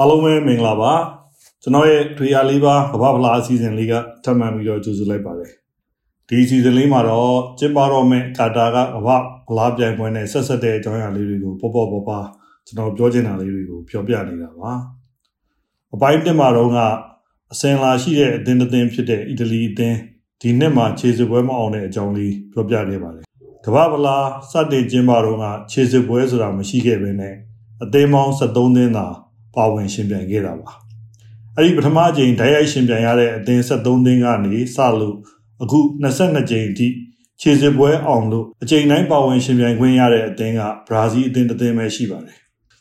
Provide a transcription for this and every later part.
အားလုံးပဲမင်္ဂလာပါကျွန်တော်ရဲ့ထွေရလေးပါကမ္ဘာဖလားအစီအစဉ်လေးကထပ်မံပြီးတော့ကြိုဆိုလိုက်ပါတယ်ဒီအစီအစဉ်လေးမှာတော့ကျင်းပတော့မယ့်ကာတာကကမ္ဘာဖလားပြိုင်ပွဲနဲ့ဆက်ဆက်တဲ့အကြောင်းအရာလေးတွေကိုပေါ့ပေါ့ပေါ့ပါကျွန်တော်ပြောချင်တာလေးတွေကိုပြောပြနေတာပါအပိုင်းတက်မှာတော့ကအစင်လာရှိတဲ့အသင်းတစ်သင်းဖြစ်တဲ့အီတလီအသင်းဒီနှစ်မှာခြေစပွဲမအောင်တဲ့အကြောင်းလေးပြောပြခဲ့ပါတယ်ကမ္ဘာဖလားစတင်ကျင်းပတော့ကခြေစပွဲဆိုတာမရှိခဲ့ဘဲနဲ့အသင်းပေါင်း73သင်းသာ ပါဝင်ရှင်ပြိုင်ခဲ့တာပါအဲ့ဒီပထမအကြိမ်ဓာတ်ရိုက်ရှင်ပြိုင်ရတဲ့အသင်း73သင်းကနေစလို့အခု22ကြိမ်အထိခြေစစ်ပွဲအောင်လို့အကြိမ်တိုင်းပါဝင်ရှင်ပြိုင်ခွင့်ရတဲ့အသင်းကဘရာဇီးအသင်းတစ်သင်းပဲရှိပါတယ်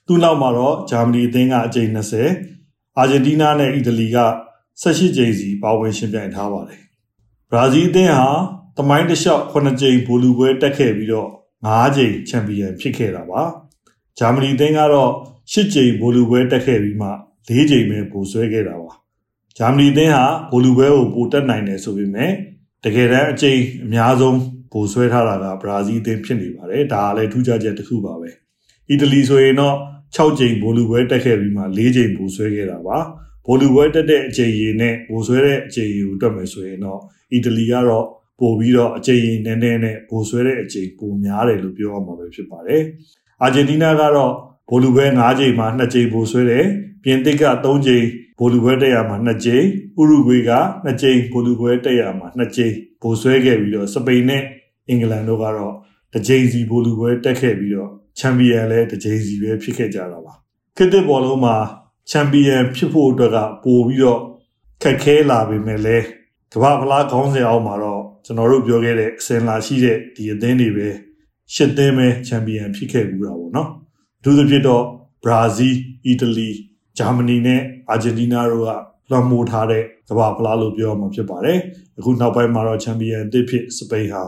သူ့နောက်မှာတော့ဂျာမနီအသင်းကအကြိမ်20အာဂျင်တီးနားနဲ့အီတလီက18ကြိမ်စီပါဝင်ရှင်ပြိုင်ထားပါတယ်ဘရာဇီးအသင်းဟာတမိုင်းတစ်လျှောက်9ကြိမ်ဘူလူပွဲတက်ခဲ့ပြီးတော့9ကြိမ်ချန်ပီယံဖြစ်ခဲ့တာပါ ဂျာမနီအသင်းကတော့၈ကြိမ်ဘိုလူပွဲတက်ခဲ့ပြီးမှ၄ကြိမ်ပဲပိုဆွဲခဲ့တာပါဂျာမနီအသင်းဟာဘိုလူပွဲကိုပိုတက်နိုင်တယ်ဆိုပေမဲ့တကယ်တမ်းအကြိမ်အများဆုံးပိုဆွဲထားတာကဘရာဇီးအသင်းဖြစ်နေပါတယ်ဒါကလည်းထူးခြားချက်တစ်ခုပါပဲအီတလီဆိုရင်တော့6ကြိမ်ဘိုလူပွဲတက်ခဲ့ပြီးမှ၄ကြိမ်ပိုဆွဲခဲ့တာပါဘိုလူပွဲတက်တဲ့အကြိမ်ရည်နဲ့ဘိုဆွဲတဲ့အကြိမ်ရည်ကိုတွက်မယ်ဆိုရင်တော့အီတလီကတော့ပို့ပြီးတော့အကြိမ်ရည်နည်းနည်းနဲ့ဘိုဆွဲတဲ့အကြိမ်ပိုများတယ်လို့ပြောရမှာပဲဖြစ်ပါတယ် အာဂျင်တီးနားကတော့ဘိုလူပွဲ၅ကြိမ်မှာ2ကြိမ်ပိုဆွဲတယ်ပြင်သစ်က3ကြိမ်ဘိုလူပွဲတက်ရမှာ2ကြိမ်ဥရုဂွေက2ကြိမ်ဘိုလူပွဲတက်ရမှာ2ကြိမ်ပိုဆွဲခဲ့ပြီးတော့စပိန်နဲ့အင်္ဂလန်တို့ကတော့တစ်ကြိမ်စီဘိုလူပွဲတက်ခဲ့ပြီးတော့ချန်ပီယံလည်းတစ်ကြိမ်စီပဲဖြစ်ခဲ့ကြတာပါခေတ်သစ်ဘောလုံးမှာချန်ပီယံဖြစ်ဖို့အတွက်ကပိုပြီးတော့ခက်ခဲလာပေမဲ့လည်းကမ္ဘာဖလားခေါင်းစဉ်အောက်မှာတော့ကျွန်တော်တို့ပြောခဲ့တဲ့အစင်လာရှိတဲ့ဒီအသင်းတွေပဲ ရှစ်သင်းပဲချန်ပီယံဖြစ်ခဲ့ဘူးတာပေါ့နော်အထူးသဖြင့်တော့ဘရာဇီးအီတလီဂျာမနီနဲ့အာဂျင်တီးနားတို့ကလွှမ်းမိုးထားတဲ့ကမ္ဘာဖလားလို့ပြောမှာဖြစ်ပါတယ်အခုနောက်ပိုင်းမှာတော့ချန်ပီယံအသစ်ဖြစ်စပိန်ဟာ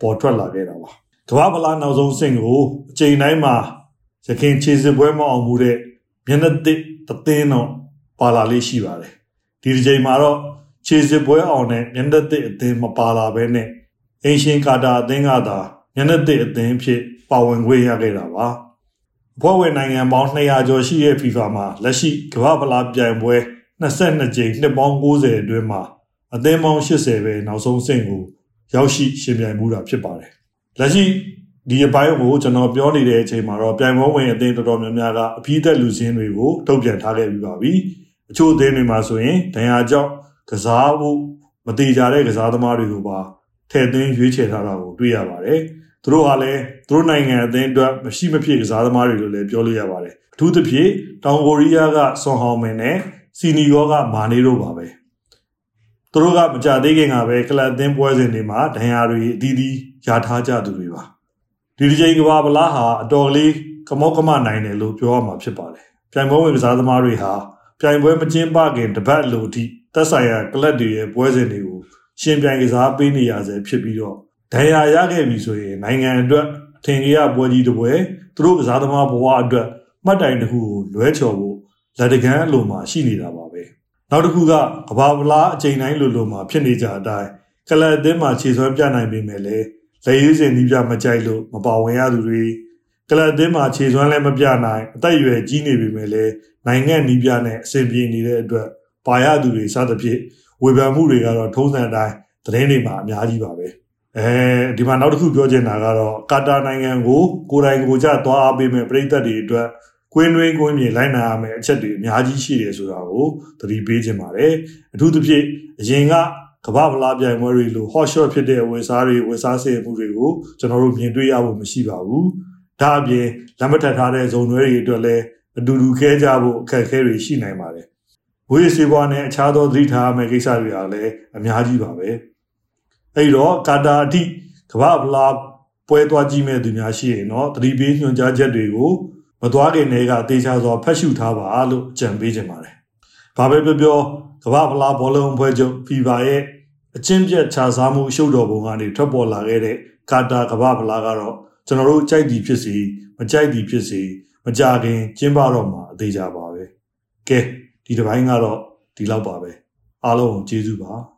ပေါ်ထွက်လာခဲ့တာပါကမ္ဘာဖလားနောက်ဆုံးဆင့်ကိုအချိန်တိုင်းမှာရခင်ခြေစစ်ပွဲမအောင်မှုတဲ့မျက်နှာသစ်တသင်းတော့ပါလာလေးရှိပါတယ်ဒီဒီချိန်မှာတော့ခြေစစ်ပွဲအောင်တဲ့မျက်နှာသစ်အသင်းမပါလာဘဲနဲ့အင်ရှင်ကာတာအသင်းကသာ မျက်နှာသစ်အသင်းဖြစ်ပါဝင်ခွင့်ရခဲ့တာပါအဖွဲ့ဝင်နိုင်ငံပေါင်း200ကျော်ရှိတဲ့ FIFA မှာလက်ရှိကမ္ဘာဖလားပြိုင်ပွဲ22ကြိမ်နှစ်ပေါင်း90အတွင်းမှာအသင်းပေါင်း80ပဲနောက်ဆုံးဆင့်ကိုရောက်ရှိရှင်ပြိုင်မှုတာဖြစ်ပါတယ်။လက်ရှိဒီအပိုင်းကိုကျွန်တော်ပြောနေတဲ့အချိန်မှာတော့ပြိုင်ပွဲဝင်အသင်းတော်တော်များများကအပြည့်သက်လူစင်းတွေကိုထုတ်ပြန်ထားခဲ့ပြီးပါပြီ။အချို့အသင်းတွေမှာဆိုရင်ဒဏ်ရာကြောင့်ကစားဖို့မတိကြတဲ့ကစားသမားတွေကိုပါထည့်သွင်းရွေးချယ်ထားတာကိုတွေ့ရပါတယ်။ သူတို့ကလည်းသူတို့နိုင်ငံအသင်းအတွက်မရှိမဖြစ်ကစားသမားတွေလို့လည်းပြောလို့ရပါတယ်အထူးသဖြင့်တောင်ကိုရီးယားကဆွန်ဟောင်မင်နဲ့စီနီဂောကမာနေတို့ပါပဲသူတို့ကမကြသေးခင်ကပဲကလပ်အသင်းပွဲစဉ်တွေမှာဒဏ်ရာတွေအသီးသီးရထားကြသူတွေပါဒီဒီချိန်ကဘာဗလားဟာအတော်လေးကမောကမနိုင်တယ်လို့ပြောရမှာဖြစ်ပါတယ်ပြိုင်ပွဲဝင်ကစားသမားတွေဟာပြိုင်ပွဲမကျင်းပခင်တပတ်လိုအထိသက်ဆိုင်ရာကလပ်တွေရဲ့ပွဲစဉ်တွေကိုရှင်ပြိုင်ကစားပေးနေရဆဲဖြစ်ပြီးတော့ ဒဏ်ရာရခဲ့ပြီဆိုရင်နိုင်ငံအတွက်ထင်ကြီးရပွဲကြီးတစ်ပွဲသူတို့ကစားသမားဘဝအတွက်မှတ်တိုင်တစ်ခုကိုလွဲချော်ဖို့လက်တကန်းအလိုမှာရှိနေတာပါပဲနောက်တစ်ခုကကဘာဗလားအချိန်တိုင်းလိုလိုမှာဖြစ်နေကြအတိုင်းကလပ်အသင်းမှာခြေစွမ်းပြနိုင်ပေမဲ့လည်းလက်ရွေးစင်နီးပြမကြိုက်လို့မပါဝင်ရသူတွေကလပ်အသင်းမှာခြေစွမ်းလည်းမပြနိုင်အသက်အရွယ်ကြီးနေပေမဲ့လည်းနိုင်ငံနီးပြနဲ့အဆင်ပြေနေတဲ့အတွက်ပါရသူတွေစသဖြင့်ဝေဖန်မှုတွေကတော့ထုံးစံတိုင်းသတင်းတွေမှာအများကြီးပါပဲ။ အဲဒီမှာနောက်တစ်ခုပြောချင်တာကတော့ကာတာနိုင်ငံကိုကိုယ်တိုင်ကိုကြသွားအားပေးမဲ့ပြည်သက်တွေအတွက်ကွင်းတွင်းကွင်းမြေလိုက်နိုင်ရမယ့်အချက်တွေအများကြီးရှိတယ်ဆိုတာကိုသတိပေးချင်ပါတယ်အထူးသဖြင့်အရင်ကကမ္ဘာဗလာပြိုင်ပွဲတွေလို hot shot ဖြစ်တဲ့ဝယ်စားတွေဝယ်စားစေမှုတွေကိုကျွန်တော်တို့မြင်တွေ့ရဖို့မရှိပါဘူးဒါအပြင်လက်မထပ်ထားတဲ့ဇုံတွေတွေအတွက်လည်းအတူတူခဲကြဖို့အခက်အခဲတွေရှိနိုင်ပါတယ်ဝေးစေပွားနဲ့အခြားသောသတိထားမယ့်ကိစ္စတွေကလည်းအများကြီးပါပဲ။ အဲ့တော့ကာတာအထိကမ္ဘာဗလာပွဲသွားကြည့်မဲ့သူများရှိရင်တော့သတိပေးညွှန်ကြားချက်တွေကိုမသွားခင်တည်းကတေချာစွာဖတ်ရှုထားပါလို့အကြံပေးချင်ပါတယ်။ဘာပဲပြောပြောကမ္ဘာဗလာဘောလုံးအဖွဲ့ချုပ် FIFA ရဲ့အချင်းပြတ်ခြားစားမှုအရှုပ်တော်ပုံကနေထွက်ပေါ်လာခဲ့တဲ့ကာတာကမ္ဘာဗလာကတော့ကျွန်တော်တို့ကြိုက်သည်ဖြစ်စီမကြိုက်သည်ဖြစ်စီမကြခင်ကျင်းပတော့မှာအသေးကြပါပဲ။ကဲဒီတစ်ပိုင်းကတော့ဒီလောက်ပါပဲ။အားလုံးကိုကျေးဇူးပါ။